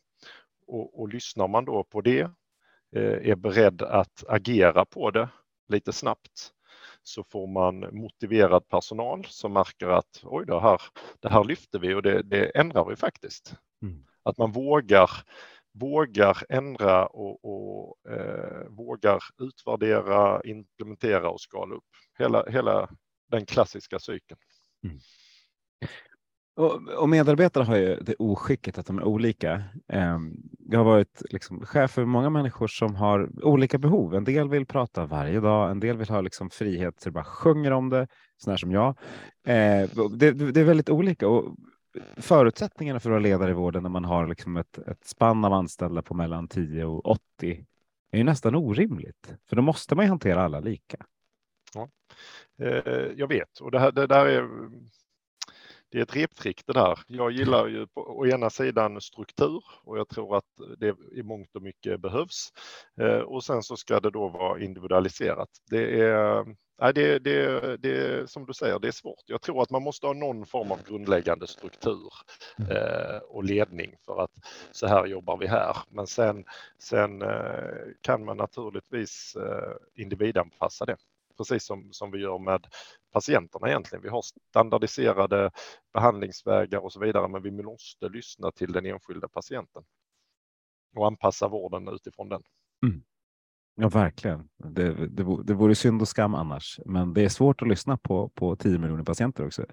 Och, och lyssnar man då på det, eh, är beredd att agera på det lite snabbt så får man motiverad personal som märker att oj, det här, det här lyfter vi och det, det ändrar vi faktiskt. Mm. Att man vågar, vågar ändra och, och eh, vågar utvärdera, implementera och skala upp. Hela, hela den klassiska cykeln. Mm. Och, och, medarbetare har ju det oskicket att de är olika. Ehm, jag har varit liksom chef för många människor som har olika behov. En del vill prata varje dag, en del vill ha liksom frihet så det bara sjunger om det, sådana som jag. Ehm, det, det, är väldigt olika och förutsättningarna för att vara ledare i vården när man har liksom ett, ett spann av anställda på mellan 10 och 80 är ju nästan orimligt, för då måste man ju hantera alla lika. Ja. Eh, jag vet och det, här, det där är det är ett reptrick det där. Jag gillar ju på å ena sidan struktur och jag tror att det i mångt och mycket behövs. Eh, och sen så ska det då vara individualiserat. Det är, nej, det, det, det, som du säger, det är svårt. Jag tror att man måste ha någon form av grundläggande struktur eh, och ledning för att så här jobbar vi här. Men sen, sen eh, kan man naturligtvis eh, individanpassa det precis som, som vi gör med patienterna egentligen. Vi har standardiserade behandlingsvägar och så vidare, men vi måste lyssna till den enskilda patienten och anpassa vården utifrån den. Mm. Ja, verkligen. Det, det, det vore synd och skam annars, men det är svårt att lyssna på, på 10 miljoner patienter också.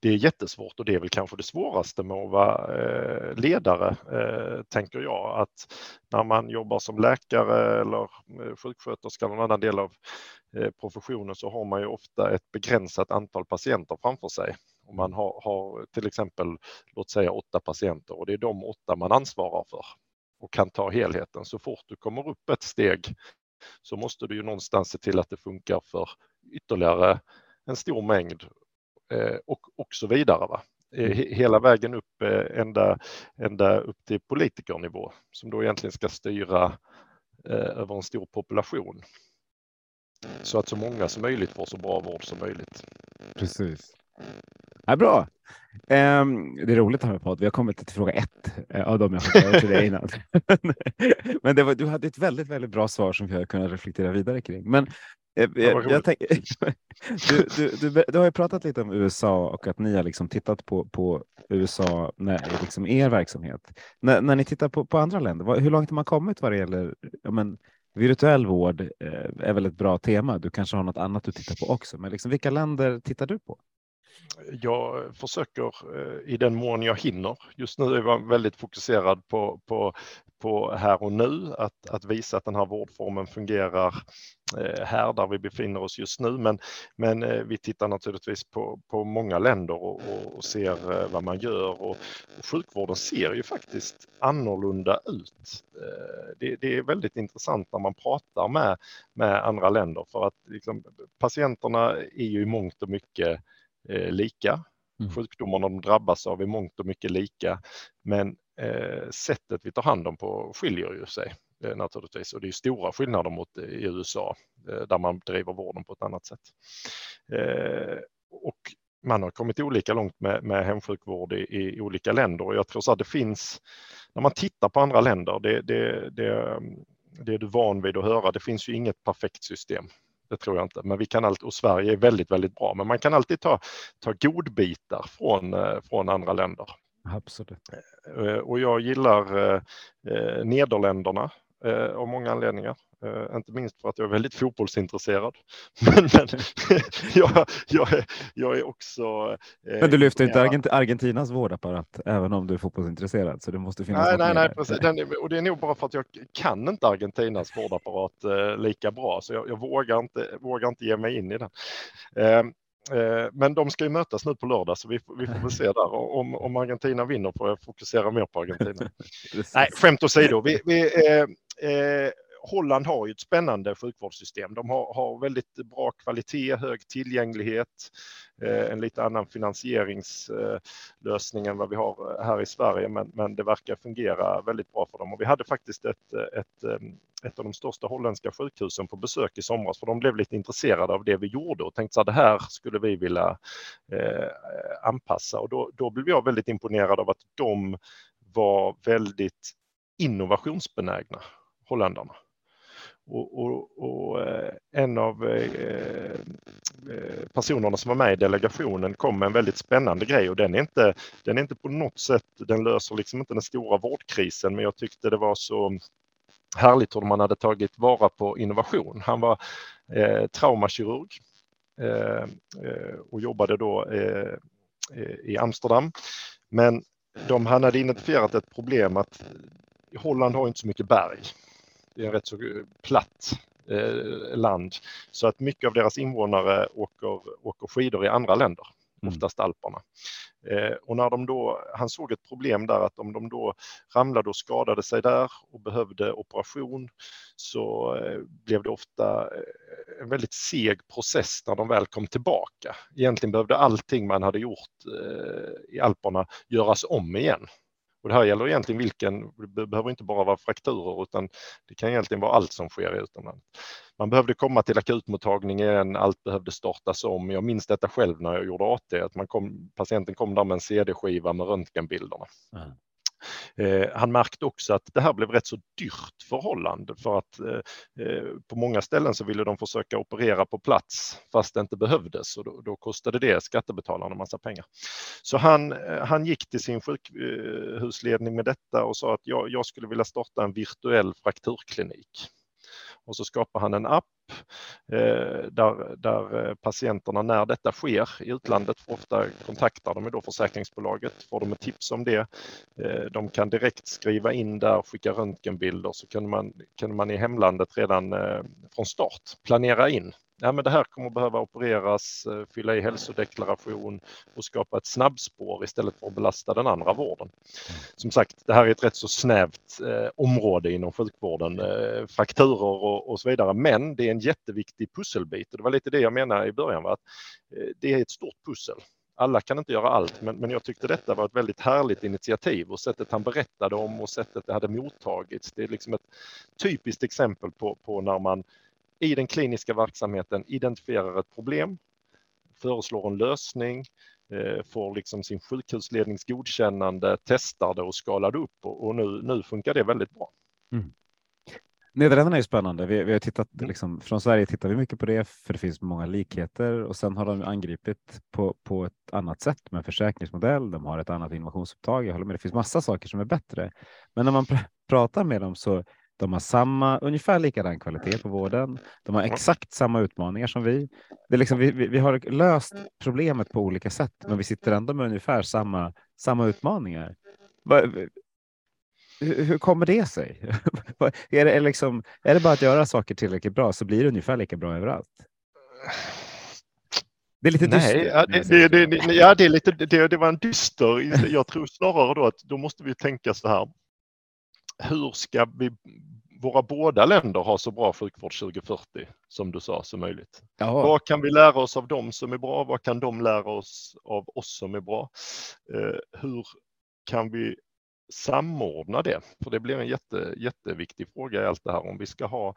Det är jättesvårt och det är väl kanske det svåraste med att vara eh, ledare, eh, tänker jag, att när man jobbar som läkare eller eh, sjuksköterska eller någon annan del av professionen så har man ju ofta ett begränsat antal patienter framför sig. Och man har, har till exempel, låt säga åtta patienter och det är de åtta man ansvarar för och kan ta helheten. Så fort du kommer upp ett steg så måste du ju någonstans se till att det funkar för ytterligare en stor mängd eh, och, och så vidare. Va? Eh, hela vägen upp eh, ända, ända upp till politikernivå som då egentligen ska styra över en stor population. Så att så många som möjligt får så bra vård som möjligt. Precis. Ja, bra. Um, det är roligt att med podd. Vi har kommit till fråga ett uh, av dem jag fått till dig innan. Men var, du hade ett väldigt, väldigt bra svar som vi har kunnat reflektera vidare kring. Men uh, ja, jag tänk, du, du, du, du, har ju pratat lite om USA och att ni har liksom tittat på, på USA när, liksom er verksamhet. När, när ni tittar på, på andra länder, vad, hur långt har man kommit vad det gäller ja, men, virtuell vård? Är väl ett bra tema. Du kanske har något annat du tittar på också, men liksom, vilka länder tittar du på? Jag försöker eh, i den mån jag hinner. Just nu är jag väldigt fokuserad på, på, på här och nu, att, att visa att den här vårdformen fungerar eh, här där vi befinner oss just nu. Men, men eh, vi tittar naturligtvis på, på många länder och, och ser vad man gör och, och sjukvården ser ju faktiskt annorlunda ut. Det, det, är väldigt intressant när man pratar med, med andra länder för att liksom, patienterna är ju i mångt och mycket eh, lika. Mm. Sjukdomarna de drabbas av är mångt och mycket lika, men eh, sättet vi tar hand om på skiljer ju sig eh, naturligtvis och det är stora skillnader mot eh, i USA eh, där man driver vården på ett annat sätt. Eh, och man har kommit olika långt med, med hemsjukvård i, i, olika länder och jag tror så att det finns, när man tittar på andra länder, det, det, det, det är du van vid att höra, det finns ju inget perfekt system. Det tror jag inte, men vi kan alltid, och Sverige är väldigt, väldigt bra, men man kan alltid ta, ta godbitar från, eh, från andra länder. Absolut. Eh, och jag gillar eh, Nederländerna av många anledningar. Uh, inte minst för att jag är väldigt fotbollsintresserad. men, men jag, jag, är, jag är också... Uh, men du lyfter inte Argent Argentinas vårdapparat även om du är fotbollsintresserad? Så det måste finnas nej, nej, nej, precis. Den, och det är nog bara för att jag kan inte Argentinas vårdapparat uh, lika bra, så jag, jag, vågar, inte, vågar inte ge mig in i den. Ehm, men de ska ju mötas nu på lördag så vi, vi får väl se där. Om, om Argentina vinner får jag fokusera mer på Argentina. Nej, skämt åsido. Vi, vi, eh, Holland har ju ett spännande sjukvårdssystem. De har, har väldigt bra kvalitet, hög tillgänglighet, eh, en lite annan finansieringslösning än vad vi har eh, här i Sverige, men, men det verkar fungera väldigt bra för dem. Och vi hade faktiskt ett, eh, ett, eh, ett av de största holländska sjukhusen på besök i somras, för de blev lite intresserade av det vi gjorde och tänkte att det här skulle vi vilja eh, anpassa. Och då, då blev jag väldigt imponerad av att de var väldigt innovationsbenägna, holländarna. Och, och, och, eh, en av eh, eh, eh, personerna som var med i delegationen kom med en väldigt spännande grej och den är inte, den är inte på något sätt, den löser liksom inte den stora vårdkrisen men jag tyckte det var så härligt hur man hade tagit vara på innovation. Han var eh, traumakirurg eh, och jobbade då i Amsterdam. Men de, han hade identifierat ett problem att Holland har inte så mycket berg. Det är en rätt så platt eh, land så att mycket av deras invånare åker, åker skidor i andra länder, mm. oftast Alperna. Eh, och när de då, han såg ett problem där att om de då ramlade och skadade sig där och behövde operation så eh, blev det ofta eh, en väldigt seg process när de väl kom tillbaka. Egentligen behövde allting man hade gjort i Alperna göras om igen. Och det här gäller egentligen vilken, det behöver inte bara vara frakturer utan det kan egentligen vara allt som sker utomlands. Man behövde komma till akutmottagningen, allt behövde startas om. Jag minns detta själv när jag gjorde AT, att man kom, patienten kom där med en CD-skiva med röntgenbilderna. Mm. Eh, han märkte också att det här blev rätt så dyrt förhållande för att eh, eh, på många ställen så ville de försöka operera på plats fast det inte behövdes och då, då kostade det skattebetalarna massa pengar. Så han, eh, han gick till sin sjukhusledning med detta och sa att jag, jag skulle vilja starta en virtuell frakturklinik och så skapade han en app Eh, där, där eh, patienterna när detta sker i utlandet, ofta kontaktar de då försäkringsbolaget, får de ett tips om det. Eh, de kan direkt skriva in där, och skicka röntgenbilder så kan man, kan man i hemlandet redan eh, från start planera in ja, men det här kommer behöva opereras, eh, fylla i hälsodeklaration och skapa ett snabbspår istället för att belasta den andra vården. Som sagt, det här är ett rätt så snävt eh, område inom sjukvården, eh, fakturer och, och, så vidare, men det är en jätteviktig pusselbit och det var lite det jag menade i början, va? att eh, det är ett stort pussel. Alla kan inte göra allt, men, men jag tyckte detta var ett väldigt härligt initiativ och sättet han berättade om och sättet det hade mottagits. Det är liksom ett typiskt exempel på, på när man i den kliniska verksamheten identifierar ett problem, föreslår en lösning, eh, får liksom sin sjukhuslednings godkännande, testar det och skalar upp och, och nu, nu funkar det väldigt bra. Mm. Nederländerna är spännande. Vi, vi, har tittat mm. liksom, från Sverige tittar vi mycket på det för det finns många likheter och sen har de angripit på, på ett annat sätt med försäkringsmodell. De har ett annat innovationsupptag. Jag håller med. Det finns massa saker som är bättre, men när man pr pratar med dem så de har samma, ungefär likadan kvalitet på vården. De har exakt samma utmaningar som vi. Det är liksom, vi, vi, vi har löst problemet på olika sätt, men vi sitter ändå med ungefär samma, samma utmaningar. Hur, hur kommer det sig? är, det, är, liksom, är det bara att göra saker tillräckligt bra så blir det ungefär lika bra överallt? Det är lite dystert. Nej, ja, det, det, det, ja, det, är lite, det, det var en dyster. Jag tror snarare då att då måste vi tänka så här hur ska vi, våra båda länder ha så bra sjukvård 2040 som du sa som möjligt? Jaha. Vad kan vi lära oss av dem som är bra? Vad kan de lära oss av oss som är bra? Eh, hur kan vi samordna det? För det blir en jätte, jätteviktig fråga i allt det här. Om vi ska ha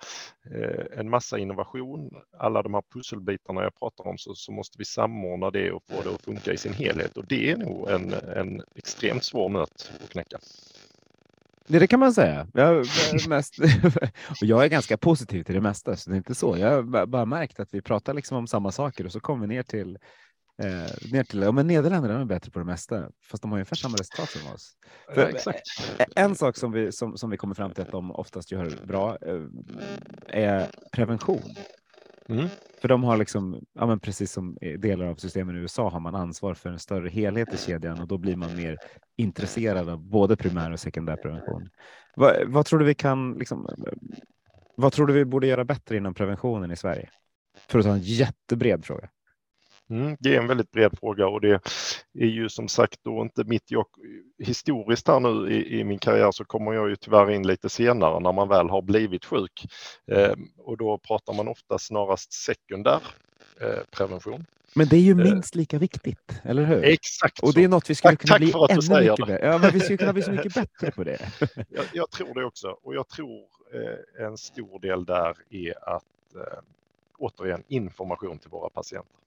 eh, en massa innovation, alla de här pusselbitarna jag pratar om, så, så, måste vi samordna det och få det att funka i sin helhet. Och det är nog en, en extremt svår nöt att knäcka. Det, kan man säga. Jag, är mest, och jag är ganska positiv till det mesta, så det är inte så. Jag har bara märkt att vi pratar liksom om samma saker och så kommer vi ner till Eh, ner till, ja, men Nederländerna är bättre på det mesta, fast de har ungefär samma resultat som oss. För, ja, exakt. En sak som vi, som, som vi kommer fram till att de oftast gör bra eh, är prevention. Mm. För de har liksom, ja, men precis som delar av systemen i USA har man ansvar för en större helhet i kedjan och då blir man mer intresserad av både primär och sekundärprevention. Vad, vad tror du vi kan, liksom, vad tror du vi borde göra bättre inom preventionen i Sverige? För att ta en jättebred fråga. Mm, det är en väldigt bred fråga och det är ju som sagt då inte mitt jag, historiskt här nu i, i, min karriär så kommer jag ju tyvärr in lite senare när man väl har blivit sjuk eh, och då pratar man ofta snarast sekundär eh, prevention. Men det är ju eh, minst lika viktigt, eller hur? Exakt. Och det är något vi skulle tack, kunna tack bli ännu mycket bättre. Ja, men vi skulle kunna bli så mycket bättre på det. jag, jag tror det också och jag tror eh, en stor del där är att eh, återigen information till våra patienter.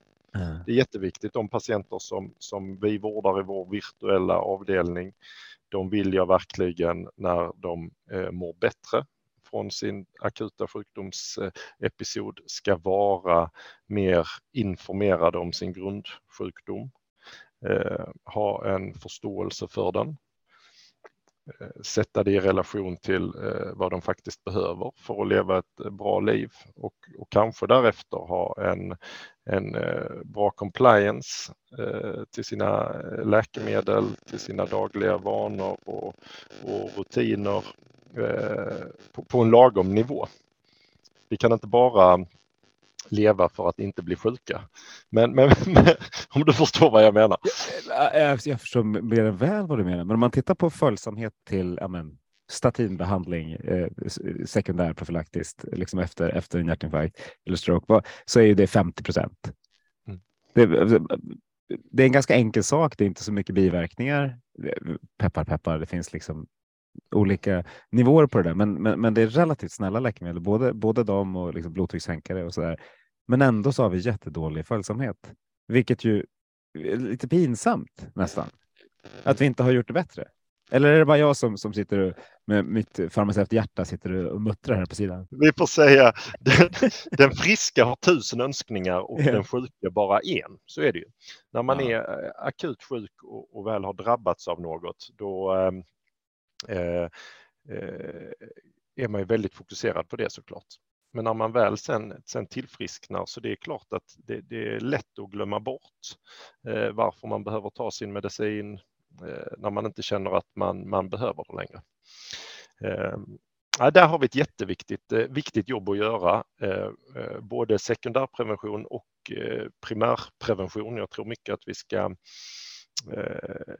Det är jätteviktigt. De patienter som, som vi vårdar i vår virtuella avdelning, de vill jag verkligen när de eh, mår bättre från sin akuta sjukdomsepisod ska vara mer informerade om sin grundsjukdom, eh, ha en förståelse för den, eh, sätta det i relation till eh, vad de faktiskt behöver för att leva ett eh, bra liv och, och kanske därefter ha en en eh, bra compliance eh, till sina eh, läkemedel, till sina dagliga vanor och, och rutiner på, på en lagom nivå. Vi kan inte bara leva för att inte bli sjuka. Men, men, men om du förstår vad jag menar. Jag, jag förstår mer än väl vad du menar, men om man tittar på följsamhet till amen, statinbehandling eh, sekundär profylaktiskt liksom efter, efter en hjärtinfarkt eller stroke så är det 50 procent. Mm. Det, alltså, det, är en ganska enkel sak. Det är inte så mycket biverkningar. Peppar, peppar. Det finns liksom olika nivåer på det där, men, men, men det är relativt snälla läkemedel, både, både de och liksom blodtryckssänkare och så där. Men ändå så har vi jättedålig följsamhet, vilket ju är lite pinsamt nästan. Att vi inte har gjort det bättre. Eller är det bara jag som, som sitter med mitt farmaceuthjärta sitter och muttrar här på sidan? Vi får säga den, den friska har tusen önskningar och yeah. den sjuka bara en. Så är det ju. När man ja. är eh, akut sjuk och, och, väl har drabbats av något, då eh, eh, är man ju väldigt fokuserad på det såklart. Men när man väl sen, sen tillfrisknar så det är klart att det, det är lätt att glömma bort eh, varför man behöver ta sin medicin Eh, när man inte känner att man, man behöver det längre. Eh, ja, där har vi ett jätteviktigt eh, viktigt jobb att göra, eh, eh både sekundärprevention och eh, primärprevention. Jag tror mycket att vi ska Eh,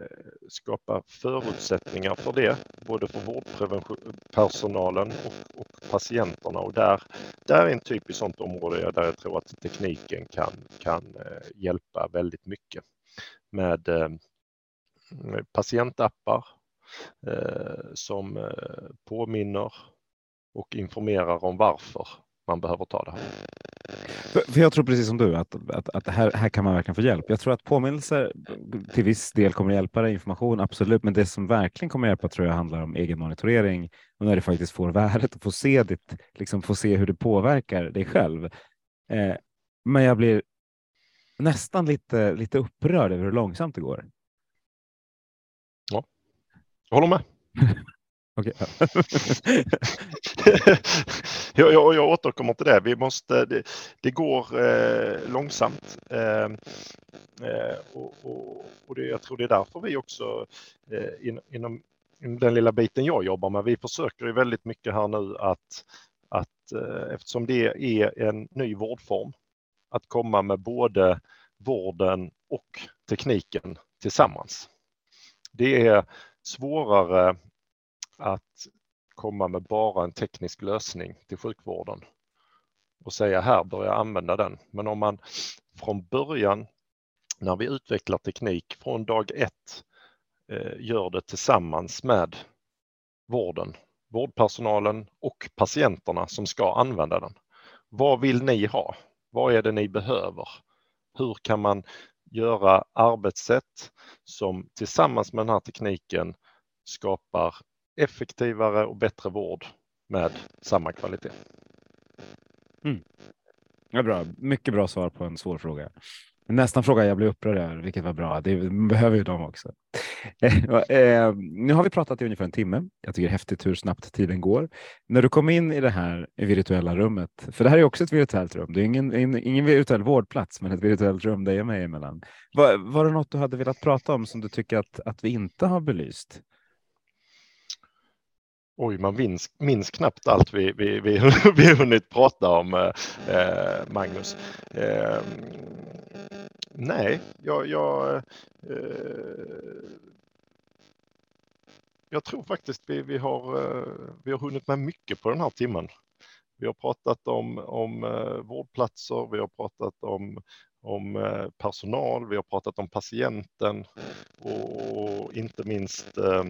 skapa förutsättningar för det, både för vårdpersonalen och, och, patienterna. Och där, där är en typiskt sådant område där jag tror att tekniken kan, kan eh, hjälpa väldigt mycket med, eh, med patientappar eh, som eh, påminner och informerar om varför man behöver ta det här. För, jag tror precis som du att, att, att här, här kan man verkligen få hjälp. Jag tror att påminnelser till viss del kommer att hjälpa dig, information absolut, men det som verkligen kommer att hjälpa tror jag handlar om egen monitorering och när du faktiskt får värdet och får se, ditt, liksom får se hur det påverkar dig själv. Eh, men jag blir nästan lite, lite upprörd över hur långsamt det går. Ja, jag håller med. Okay. jag, jag, jag återkommer till det. Vi måste, det, det går eh, långsamt. Eh, eh, och, och, och det, jag tror det är därför vi också eh, in, inom, inom den lilla biten jag jobbar med, vi försöker ju väldigt mycket här nu att, att eh, eftersom det är en ny vårdform, att komma med både vården och tekniken tillsammans. Det är svårare att komma med bara en teknisk lösning till sjukvården och säga här börja använda den. Men om man från början när vi utvecklar teknik från dag ett eh, gör det tillsammans med vården, vårdpersonalen och patienterna som ska använda den. Vad vill ni ha? Vad är det ni behöver? Hur kan man göra arbetssätt som tillsammans med den här tekniken skapar effektivare och bättre vård med samma kvalitet. Mm. Ja, bra. Mycket bra svar på en svår fråga. Nästan fråga jag blev upprörd över, vilket var bra. Det behöver ju de också. Eh, eh, nu har vi pratat i ungefär en timme. Jag tycker det är häftigt hur snabbt tiden går. När du kom in i det här virtuella rummet, för det här är också ett virtuellt rum. Det är ingen, ingen virtuell vårdplats, men ett virtuellt rum dig och mig emellan. Var, var det något du hade velat prata om som du tycker att, att vi inte har belyst? Oj, man minns, minns knappt allt vi, vi, vi, vi hunnit prata om, eh, eh Magnus. Eh, nej, jag, jag, eh, jag tror faktiskt vi, vi, har, eh, vi har hunnit med mycket på den här timmen. Vi har pratat om, om eh, vårdplatser, vi har pratat om, om personal, vi har pratat om patienten och inte minst Eh,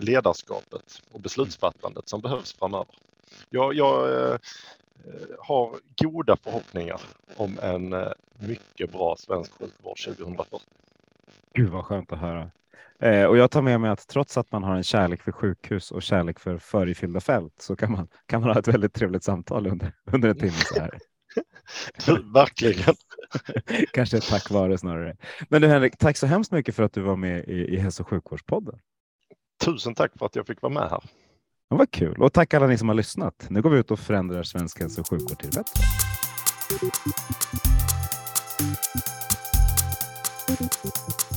ledarskapet och beslutsfattandet som behövs framöver. Jag, jag eh, har goda förhoppningar om en eh, mycket bra svensk sjukvård 2040. Gud vad skönt att höra. Eh, och jag tar med mig att trots att man har en kärlek för sjukhus och kärlek för förifyllda fält så kan man, kan man ha ett väldigt trevligt samtal under, under en timme så här. Verkligen. Kanske tack vare snarare. Men du Henrik, tack så hemskt mycket för att du var med i, i Hälso och sjukvårdspodden. Tusen tack för att jag fick vara med här. Det var kul och tack alla ni som har lyssnat. Nu går vi ut och förändrar svensk hälso och sjukvård till det bättre. Thank you.